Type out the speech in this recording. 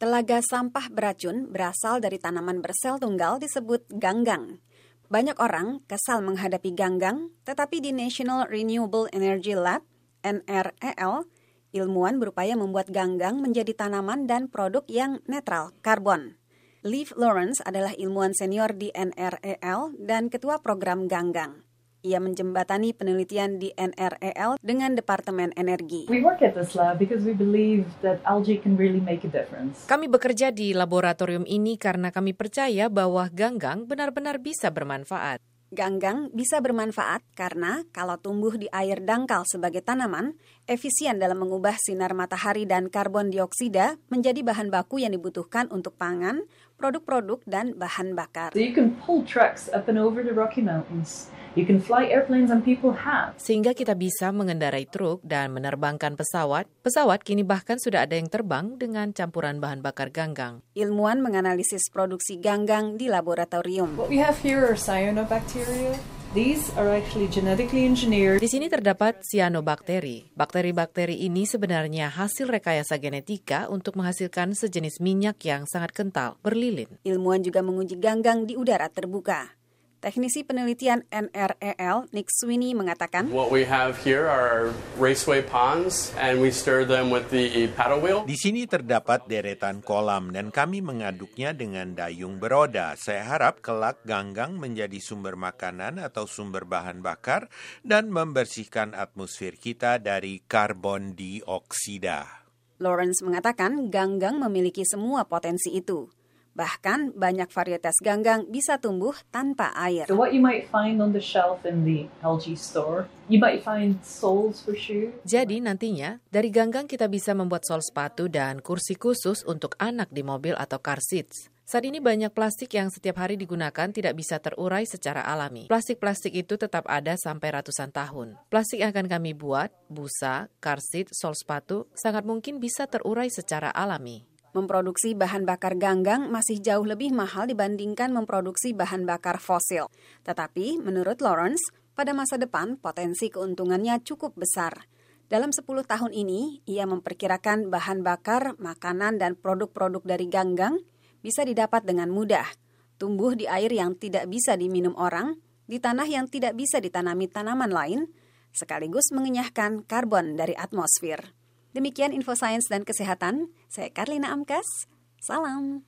Telaga sampah beracun berasal dari tanaman bersel tunggal disebut ganggang. Banyak orang kesal menghadapi ganggang, tetapi di National Renewable Energy Lab, NREL, ilmuwan berupaya membuat ganggang menjadi tanaman dan produk yang netral karbon. Liv Lawrence adalah ilmuwan senior di NREL dan ketua program ganggang. Ia menjembatani penelitian di NREL dengan Departemen Energi. Kami bekerja di laboratorium ini karena kami percaya bahwa ganggang benar-benar bisa bermanfaat. Ganggang bisa bermanfaat karena kalau tumbuh di air dangkal sebagai tanaman, efisien dalam mengubah sinar matahari dan karbon dioksida menjadi bahan baku yang dibutuhkan untuk pangan, produk-produk, dan bahan bakar. So you can pull trucks up and over the Rocky Mountains. You can fly airplanes and people have. Sehingga kita bisa mengendarai truk dan menerbangkan pesawat. Pesawat kini bahkan sudah ada yang terbang dengan campuran bahan bakar ganggang. Ilmuwan menganalisis produksi ganggang di laboratorium. What we have here are cyanobacteria. These are actually genetically engineered. Di sini terdapat cyanobacteria. Bakteri-bakteri ini sebenarnya hasil rekayasa genetika untuk menghasilkan sejenis minyak yang sangat kental, berlilin. Ilmuwan juga menguji ganggang di udara terbuka. Teknisi penelitian NREL, Nick Sweeney, mengatakan, What we have here are raceway ponds, and we stir them with the paddle wheel. Di sini terdapat deretan kolam dan kami mengaduknya dengan dayung beroda. Saya harap kelak ganggang menjadi sumber makanan atau sumber bahan bakar dan membersihkan atmosfer kita dari karbon dioksida. Lawrence mengatakan ganggang memiliki semua potensi itu. Bahkan banyak varietas ganggang bisa tumbuh tanpa air. So what you might find on the shelf in the algae store, you might find soles for shoes. Jadi nantinya, dari ganggang kita bisa membuat sol sepatu dan kursi khusus untuk anak di mobil atau car seats. Saat ini banyak plastik yang setiap hari digunakan tidak bisa terurai secara alami. Plastik-plastik itu tetap ada sampai ratusan tahun. Plastik yang akan kami buat, busa, car seat, sol sepatu, sangat mungkin bisa terurai secara alami. Memproduksi bahan bakar ganggang masih jauh lebih mahal dibandingkan memproduksi bahan bakar fosil. Tetapi, menurut Lawrence, pada masa depan potensi keuntungannya cukup besar. Dalam 10 tahun ini, ia memperkirakan bahan bakar, makanan, dan produk-produk dari ganggang bisa didapat dengan mudah. Tumbuh di air yang tidak bisa diminum orang, di tanah yang tidak bisa ditanami tanaman lain, sekaligus mengenyahkan karbon dari atmosfer. Demikian info sains dan kesehatan. Saya Karlina Amkas. Salam.